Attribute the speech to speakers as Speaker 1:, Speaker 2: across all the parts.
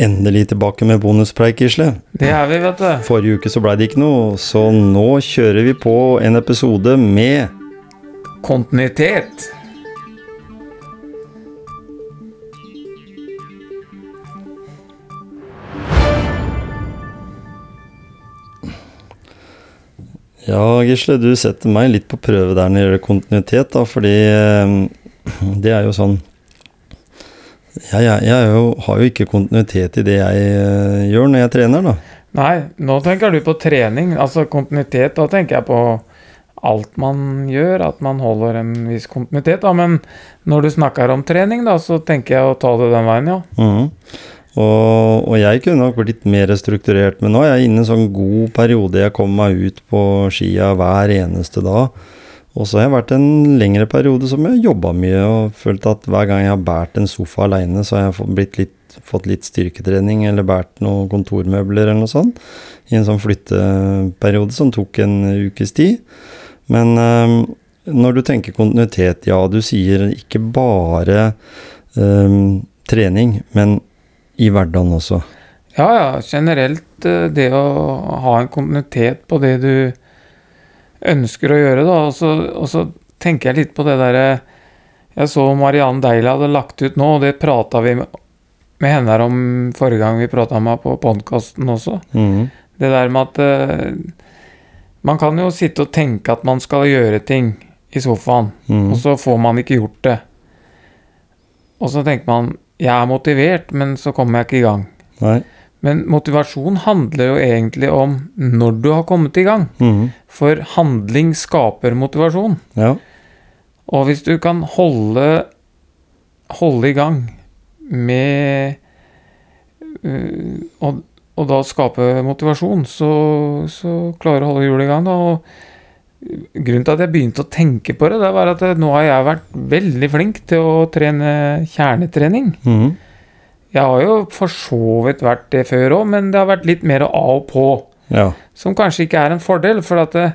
Speaker 1: endelig tilbake med bonuspreik, Gisle.
Speaker 2: Det er vi, vet du.
Speaker 1: Forrige uke så blei det ikke noe, så nå kjører vi på en episode med
Speaker 2: Kontinuitet.
Speaker 1: Ja, Gisle, du setter meg litt på prøve der når det gjelder kontinuitet, da, fordi eh, det er jo sånn Jeg, jeg, jeg jo, har jo ikke kontinuitet i det jeg eh, gjør når jeg trener, da.
Speaker 2: Nei, nå tenker du på trening. Altså kontinuitet, da tenker jeg på alt man gjør, at man holder en viss kontinuitet. Da. Men når du snakker om trening, da, så tenker jeg å ta det den veien, ja.
Speaker 1: Mhm. Og, og jeg kunne nok blitt mer strukturert, men nå er jeg inne i en sånn god periode. Jeg kommer meg ut på skia hver eneste dag. Og så har jeg vært en lengre periode som jeg jobba mye og følt at hver gang jeg har båret en sofa aleine, så har jeg fått, litt, fått litt styrketrening eller båret noen kontormøbler eller noe sånt. I en sånn flytteperiode som tok en ukes tid. Men øh, når du tenker kontinuitet, ja, du sier ikke bare øh, trening, men i hverdagen også.
Speaker 2: Ja, ja, generelt eh, det å ha en kontinuitet på det du ønsker å gjøre, da. Og så, og så tenker jeg litt på det derre Jeg så Mariann Deila hadde lagt ut nå, og det prata vi med med henne om forrige gang vi prata med henne på podkasten også.
Speaker 1: Mm.
Speaker 2: Det der med at uh, Man kan jo sitte og tenke at man skal gjøre ting i sofaen,
Speaker 1: mm.
Speaker 2: og så får man ikke gjort det. Og så tenker man jeg er motivert, men så kommer jeg ikke i gang.
Speaker 1: Nei.
Speaker 2: Men motivasjon handler jo egentlig om når du har kommet i gang.
Speaker 1: Mm.
Speaker 2: For handling skaper motivasjon.
Speaker 1: Ja.
Speaker 2: Og hvis du kan holde, holde i gang med øh, og, og da skape motivasjon, så, så klarer du å holde hjulet i gang. Da. Og grunnen til at jeg begynte å tenke på det, det var at nå har jeg vært veldig flink til å trene kjernetrening.
Speaker 1: Mhm.
Speaker 2: Jeg har jo for så vidt vært det før òg, men det har vært litt mer av og på.
Speaker 1: ja.
Speaker 2: Som kanskje ikke er en fordel, for at det,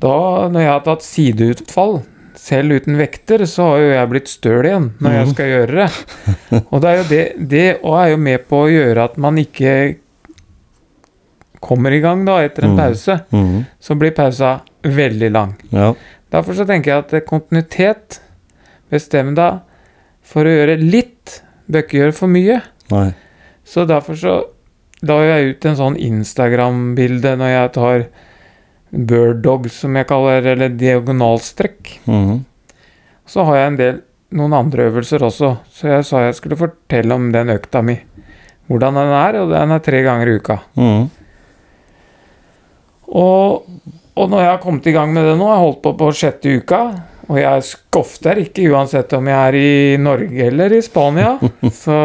Speaker 2: da, når jeg har tatt sideutfall, selv uten vekter, så har jo jeg blitt støl igjen når jeg
Speaker 1: Mhm.
Speaker 2: skal gjøre det. Og det er jo det, det er jo med på å gjøre at man ikke kommer i gang da etter en
Speaker 1: Mhm.
Speaker 2: pause.
Speaker 1: Mhm.
Speaker 2: Så blir pausa veldig lang.
Speaker 1: ja.
Speaker 2: Derfor så tenker jeg at kontinuitet Bestem deg for å gjøre litt, bør ikke gjøre for mye.
Speaker 1: Nei.
Speaker 2: Så derfor så la jeg ut en sånn Instagram-bilde når jeg tar bird dog, som jeg kaller eller diagonalstrekk.
Speaker 1: Mhm.
Speaker 2: Så har jeg en del noen andre øvelser også, så jeg sa jeg skulle fortelle om den økta mi. Hvordan den er, og den er tre ganger i uka.
Speaker 1: Mhm.
Speaker 2: Og, og når jeg har kommet i gang med det nå, jeg har holdt på på sjette uka, og jeg skofter ikke uansett om jeg er i Norge eller i Spania, så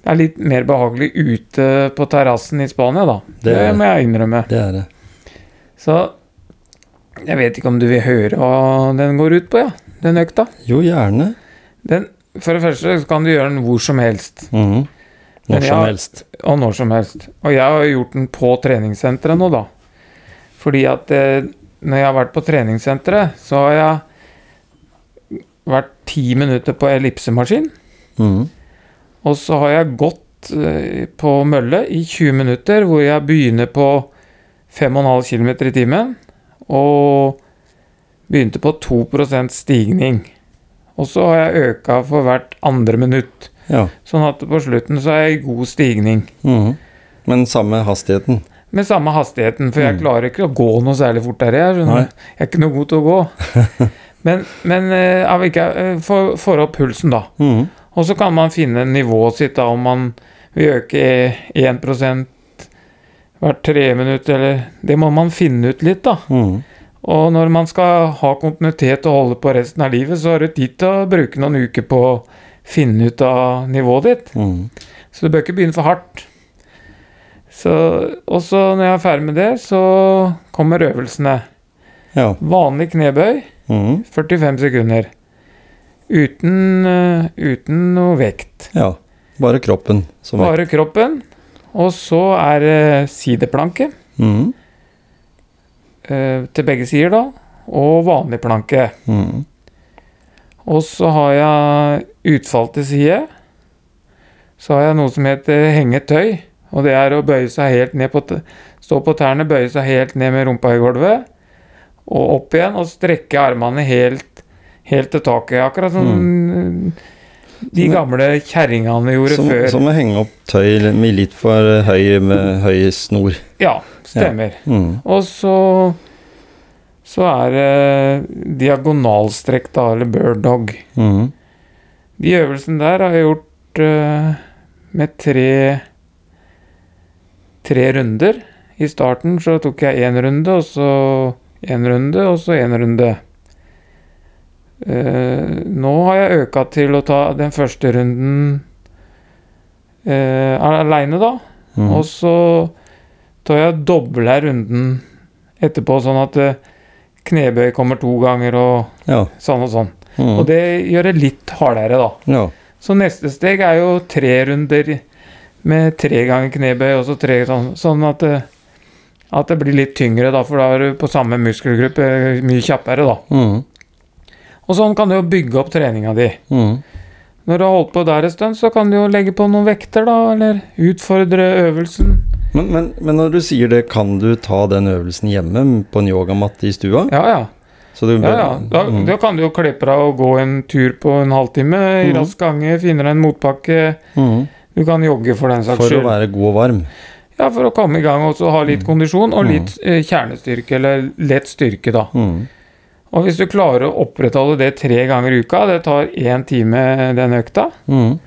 Speaker 2: det er litt mer behagelig ute på terrassen i Spania, da.
Speaker 1: Det
Speaker 2: Det, må jeg innrømme.
Speaker 1: Det er det.
Speaker 2: Så jeg vet ikke om du vil høre hva den går ut på, ja. Den økta.
Speaker 1: Jo, gjerne.
Speaker 2: Den, for det første så kan du gjøre den hvor som helst,
Speaker 1: Mhm. Når
Speaker 2: Men
Speaker 1: som helst.
Speaker 2: og når som helst. Og jeg har gjort den på treningssenteret nå, da. Fordi at eh, når jeg har vært på treningssenteret, så har jeg vært ti minutter på ellipsemaskin.
Speaker 1: Mm.
Speaker 2: Og så har jeg gått eh, på mølle i 20 minutter, hvor jeg begynner på 5,5 km i timen. Og begynte på 2% stigning. Og så har jeg øka for hvert andre minutt.
Speaker 1: Ja.
Speaker 2: Sånn at på slutten så er jeg i god stigning.
Speaker 1: Mm. Men samme hastigheten.
Speaker 2: Med samme hastigheten, for jeg
Speaker 1: Mm.
Speaker 2: klarer ikke å gå noe særlig fortere. Jeg, er jeg er ikke noe god til å gå. men men eh, eh, få- får opp pulsen, da.
Speaker 1: Mm.
Speaker 2: Og så kan man finne nivået sitt da, om man vil øke 1% hvert tre minutter, eller Det må man finne ut litt, da.
Speaker 1: Mm.
Speaker 2: Og når man skal ha kontinuitet og holde på resten av livet, så har du tid til å bruke noen uker på å finne ut av nivået ditt.
Speaker 1: Mm.
Speaker 2: Så du bør ikke begynne for hardt. Så, og så når jeg er ferdig med det, så kommer øvelsene.
Speaker 1: Ja.
Speaker 2: Vanlig knebøy,
Speaker 1: Mhm.
Speaker 2: 45 sekunder. Uten, eh, uten noe vekt.
Speaker 1: ja. Bare kroppen som vekt.
Speaker 2: Bare kroppen. Og så er det sideplanke Mm. til begge sider, da. Og vanlig planke.
Speaker 1: Mm.
Speaker 2: Og så har jeg utfall til side. så har jeg noe som heter hengetøy. Og det er å bøye seg helt ned på Stå på tærne, bøye seg helt ned med rumpa i gulvet. Og opp igjen, og strekke armene helt, helt til taket. Akkurat som de gamle kjerringene gjorde
Speaker 1: Som,
Speaker 2: før.
Speaker 1: som å henge opp tøy med litt for høy, med høy snor.
Speaker 2: Ja, stemmer.
Speaker 1: Mm.
Speaker 2: Og så så er det diagonalstrekk, da, eller bird dog.
Speaker 1: Mm.
Speaker 2: De øvelsene der har jeg gjort uh, med tre tre runder. I starten så tok jeg én runde, og så én runde, og så én runde. Uh, nå har jeg øka til å ta den første runden uh, aleine, da.
Speaker 1: Mm.
Speaker 2: Og så tar jeg dobla runden etterpå, sånn at uh, knebøy kommer to ganger og
Speaker 1: Ja.
Speaker 2: sånn og sånn.
Speaker 1: Mm.
Speaker 2: Og det gjør det litt hardere, da.
Speaker 1: ja.
Speaker 2: Så neste steg er jo tre runder med tre ganger knebøy, og så tre sånn, sånn at, det, at det blir litt tyngre, da, for da er du på samme muskelgruppe mye kjappere, da.
Speaker 1: Mm.
Speaker 2: Og sånn kan du jo bygge opp treninga di.
Speaker 1: Mm.
Speaker 2: Når du har holdt på der en stund, så kan du jo legge på noen vekter, da, eller utfordre øvelsen.
Speaker 1: Men, men, men når du sier det, kan du ta den øvelsen hjemme på en yogamatte i stua?
Speaker 2: Ja, ja.
Speaker 1: Så du,
Speaker 2: ja, ja. Da,
Speaker 1: Mm.
Speaker 2: da kan du jo klippe deg og gå en tur på en halvtime i
Speaker 1: Mhm.
Speaker 2: rask gange, finne deg en motbakke.
Speaker 1: Mm.
Speaker 2: Du kan jogge for den saks skyld.
Speaker 1: For å være god og varm.
Speaker 2: Ja, for å komme i gang og ha litt kondisjon og
Speaker 1: Mm.
Speaker 2: litt eh, kjernestyrke, eller lett styrke, da.
Speaker 1: Mm.
Speaker 2: Og hvis du klarer å opprettholde det tre ganger i uka, det tar én time den økta,
Speaker 1: Mm.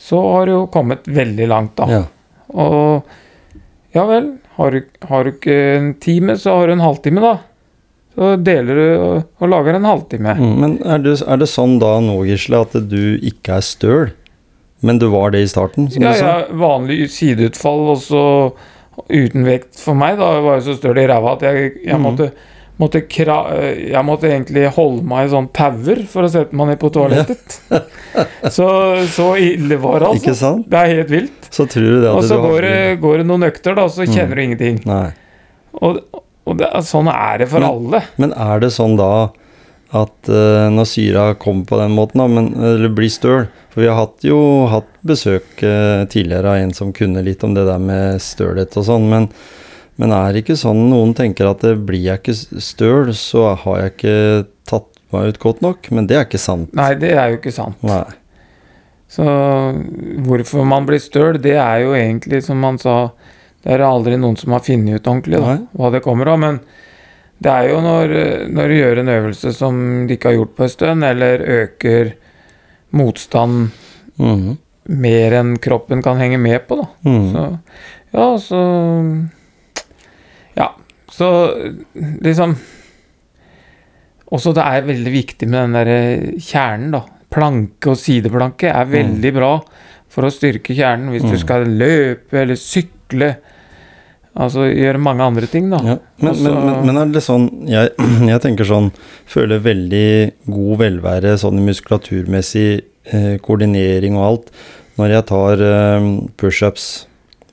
Speaker 2: så har du jo kommet veldig langt, da.
Speaker 1: Ja.
Speaker 2: Og ja vel, har du, har du ikke en time, så har du en halvtime, da. Så deler du og, og lager en halvtime.
Speaker 1: Mm. Men er det, er det sånn da nå, Gisle, at du ikke er støl? Men du var det i starten, som
Speaker 2: Ja,
Speaker 1: du sa?
Speaker 2: ja, vanlig sideutfall, og så uten vekt for meg, da var jeg så støl i ræva at jeg, jeg
Speaker 1: mm.
Speaker 2: måtte Måtte jeg måtte egentlig holde meg i sånn tauer for å sette meg ned på toalettet. så, så ille var det, altså.
Speaker 1: Ikke sant?
Speaker 2: Det er helt vilt.
Speaker 1: Så tror du det at
Speaker 2: Og så
Speaker 1: har-
Speaker 2: går det, går det noen økter, da, så kjenner du ingenting.
Speaker 1: Nei.
Speaker 2: Og, og det, sånn er det for
Speaker 1: Men-
Speaker 2: alle.
Speaker 1: Men er det sånn da at uh, når syra kommer på den måten, da, men, eller blir støl For vi har hatt, jo hatt besøk uh, tidligere av en som kunne litt om det der med stølhet og sånn, men, men er det ikke sånn noen tenker at det blir jeg ikke støl, så har jeg ikke tatt meg ut godt nok? Men det er ikke sant.
Speaker 2: Nei, det er jo ikke sant.
Speaker 1: Nei.
Speaker 2: Så hvorfor man blir støl, det er jo egentlig, som man sa Det er aldri noen som har funnet ut ordentlig da, hva det kommer av. Men det er jo når, når du gjør en øvelse som de ikke har gjort på en stund, eller øker motstand
Speaker 1: Mhm.
Speaker 2: mer enn kroppen kan henge med på, da.
Speaker 1: Mhm.
Speaker 2: Så ja, så Ja, så liksom Også det er veldig viktig med den derre kjernen, da. Planke og sideplanke er veldig bra for å styrke kjernen hvis du
Speaker 1: Mm.
Speaker 2: skal løpe eller sykle. Altså gjøre mange andre ting, da.
Speaker 1: Ja, men,
Speaker 2: Også,
Speaker 1: men, men, men er det sånn jeg, jeg tenker sånn Føler veldig god velvære sånn i muskulaturmessig eh, koordinering og alt når jeg tar eh, pushups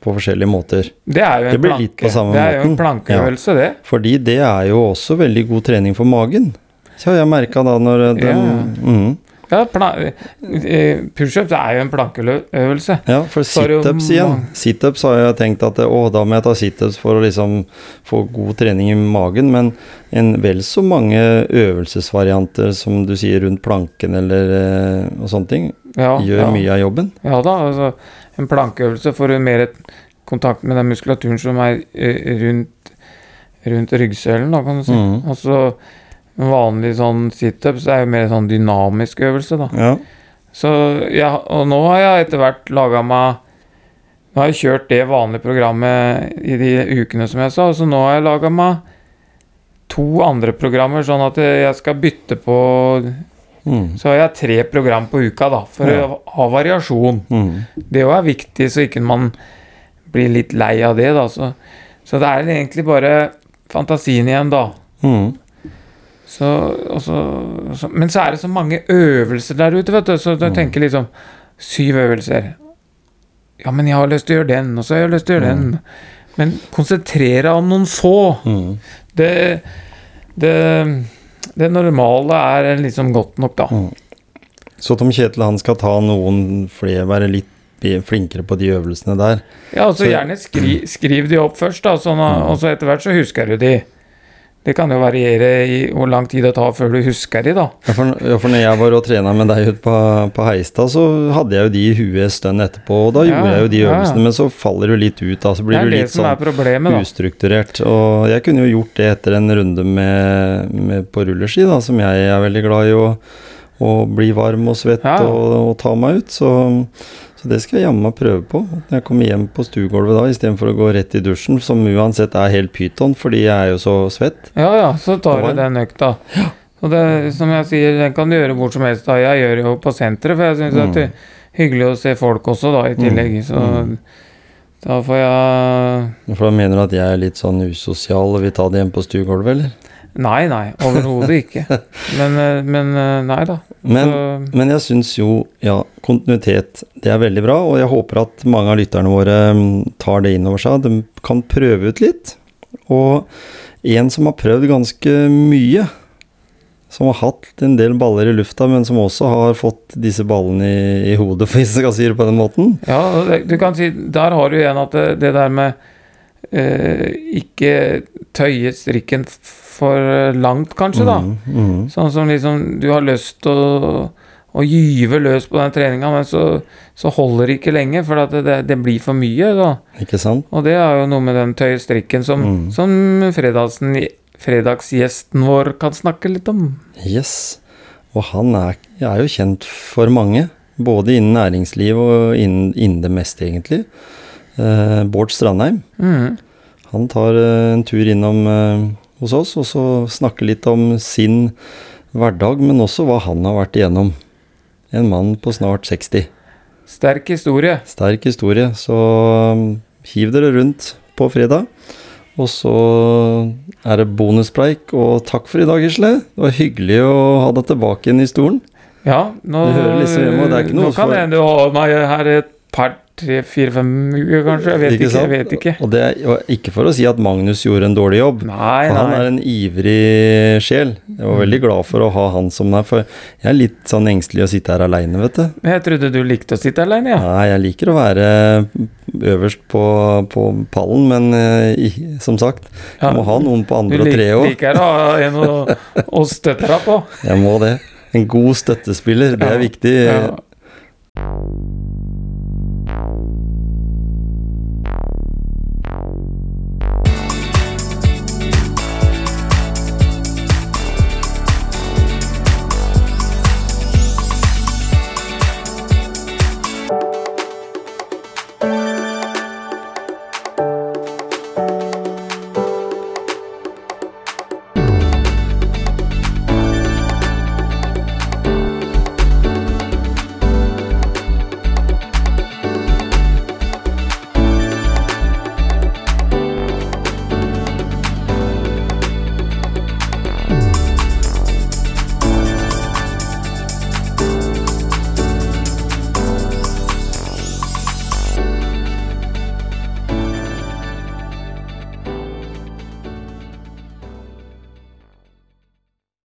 Speaker 1: på forskjellige måter.
Speaker 2: Det er jo en
Speaker 1: Det blir
Speaker 2: planke. det er jo en
Speaker 1: plankeøvelse,
Speaker 2: plankeøvelse, det.
Speaker 1: Fordi det er jo også veldig god trening for magen. Så har jeg merka da når den
Speaker 2: Ja.
Speaker 1: mhm.
Speaker 2: Ja, eh, Pushups er jo en plankeøvelse.
Speaker 1: Ja, for situps igjen. Situps har jeg tenkt at å, da må jeg ta situps for å liksom få god trening i magen, men en vel så mange øvelsesvarianter som du sier rundt planken eller eh, og sånne ting,
Speaker 2: Ja,
Speaker 1: gjør
Speaker 2: ja.
Speaker 1: mye av jobben.
Speaker 2: Ja da, altså en plankeøvelse får du mer kontakt med den muskulaturen som er eh, rundt, rundt ryggsøylen, da, kan du si.
Speaker 1: Mm.
Speaker 2: Altså en vanlig sånn situps er jo mer sånn dynamisk øvelse, da.
Speaker 1: Ja.
Speaker 2: Så ja, og nå har jeg etter hvert laga meg Nå har jeg kjørt det vanlige programmet i de ukene som jeg sa, så nå har jeg laga meg to andre programmer, sånn at jeg skal bytte på
Speaker 1: Mm.
Speaker 2: Så har jeg tre program på uka, da, for
Speaker 1: Ja.
Speaker 2: å ha variasjon.
Speaker 1: Mm.
Speaker 2: Det òg er viktig, så ikke man blir litt lei av det, da. Så, så det er egentlig bare fantasien igjen, da.
Speaker 1: Mhm.
Speaker 2: Så, også, så, men så er det så mange øvelser der ute, vet du. Så jeg
Speaker 1: Mm.
Speaker 2: tenker liksom Syv øvelser. Ja, men jeg har lyst til å gjøre den, og så har jeg lyst til å gjøre den. Men konsentrere om noen få.
Speaker 1: Mm.
Speaker 2: Det, det, det normale er liksom godt nok, da.
Speaker 1: Mm. Så Tom Kjetil han skal ta noen flere, være litt flinkere på de øvelsene der.
Speaker 2: Ja, altså
Speaker 1: Så-
Speaker 2: gjerne skri, skriv de opp først, da, sånn,
Speaker 1: Mm.
Speaker 2: og så etter hvert så husker du de. Det kan jo variere i hvor lang tid det tar før du husker de, da.
Speaker 1: Ja, for, ja, for når jeg var og trena med deg ute på, på Heistad, så hadde jeg jo de i huet en stund etterpå, og da
Speaker 2: Ja,
Speaker 1: gjorde jeg jo de
Speaker 2: øvelsene, ja.
Speaker 1: men så faller du litt ut, da. Så blir du litt sånn
Speaker 2: er
Speaker 1: ustrukturert. Og jeg kunne jo gjort det etter en runde med, med på rulleski, da, som jeg er veldig glad i å, bli varm og svett og, og ta meg ut. Så, så det skal jeg jammen prøve på. Når jeg kommer hjem på stuegulvet da, istedenfor å gå rett i dusjen, som uansett er helt pyton, fordi jeg er jo så svett.
Speaker 2: Ja ja, så tar du den økta. Og det, som jeg sier, den kan du gjøre hvor som helst. da. Jeg gjør jo på senteret, for jeg syns
Speaker 1: Mm.
Speaker 2: det er hyggelig å se folk også, da, i tillegg. Så
Speaker 1: Mm.
Speaker 2: da får jeg
Speaker 1: For da mener du at jeg er litt sånn usosial og vil ta det hjemme på stuegulvet, eller?
Speaker 2: Nei, nei, overhodet ikke. Men, eh, men eh, nei da.
Speaker 1: Men, men jeg syns jo, ja, kontinuitet, det er veldig bra, og jeg håper at mange av lytterne våre mm, tar det inn over seg. De kan prøve ut litt. Og en som har prøvd ganske mye, som har hatt en del baller i lufta, men som også har fått disse ballene i, i hodet, hvis jeg skal si det på den måten.
Speaker 2: ja, du kan si Der har du igjen at det, det der med ikke tøye strikken for langt, kanskje, da.
Speaker 1: Mm, mm.
Speaker 2: Sånn som liksom du har lyst til å, å gyve løs på den treninga, men så, så holder det ikke lenge, for at det, det blir for mye. da.
Speaker 1: Ikke sant?
Speaker 2: Og det er jo noe med den tøye strikken som,
Speaker 1: Mm.
Speaker 2: som fredagsgjesten vår kan snakke litt om.
Speaker 1: Yes. Og han er, er jo kjent for mange, både innen næringsliv og innen, innen det meste, egentlig. Eh, Bård Strandheim.
Speaker 2: Mm.
Speaker 1: Han tar eh, en tur innom eh, hos oss, og så snakker litt om sin hverdag, men også hva han har vært igjennom. En mann på snart 60.
Speaker 2: Sterk historie.
Speaker 1: Sterk historie. Så um, hiv dere rundt på fredag. Og så er det bonuspreik, og takk for i dag, Gisle. Det var hyggelig å ha deg tilbake igjen i stolen.
Speaker 2: Ja, nå,
Speaker 1: liksom det er ikke noe
Speaker 2: nå kan
Speaker 1: for-
Speaker 2: hende du har meg her et par, tre, fire, fem uker, kanskje. Jeg vet ikke.
Speaker 1: ikke
Speaker 2: jeg vet ikke.
Speaker 1: Og det er ikke for å si at Magnus gjorde en dårlig jobb.
Speaker 2: Nei,
Speaker 1: For han
Speaker 2: nei.
Speaker 1: er en ivrig sjel. Jeg var veldig glad for å ha han som der, for jeg er litt sånn engstelig å sitte her aleine, vet du.
Speaker 2: Jeg trodde du likte å sitte alene, ja.
Speaker 1: Nei, jeg liker å være øverst på, på pallen, men eh, i- som sagt, jeg må ha noen på andre og tre òg.
Speaker 2: liker å ha en å, å støtte deg på.
Speaker 1: Jeg må det. En god støttespiller, det er viktig.
Speaker 2: Ja.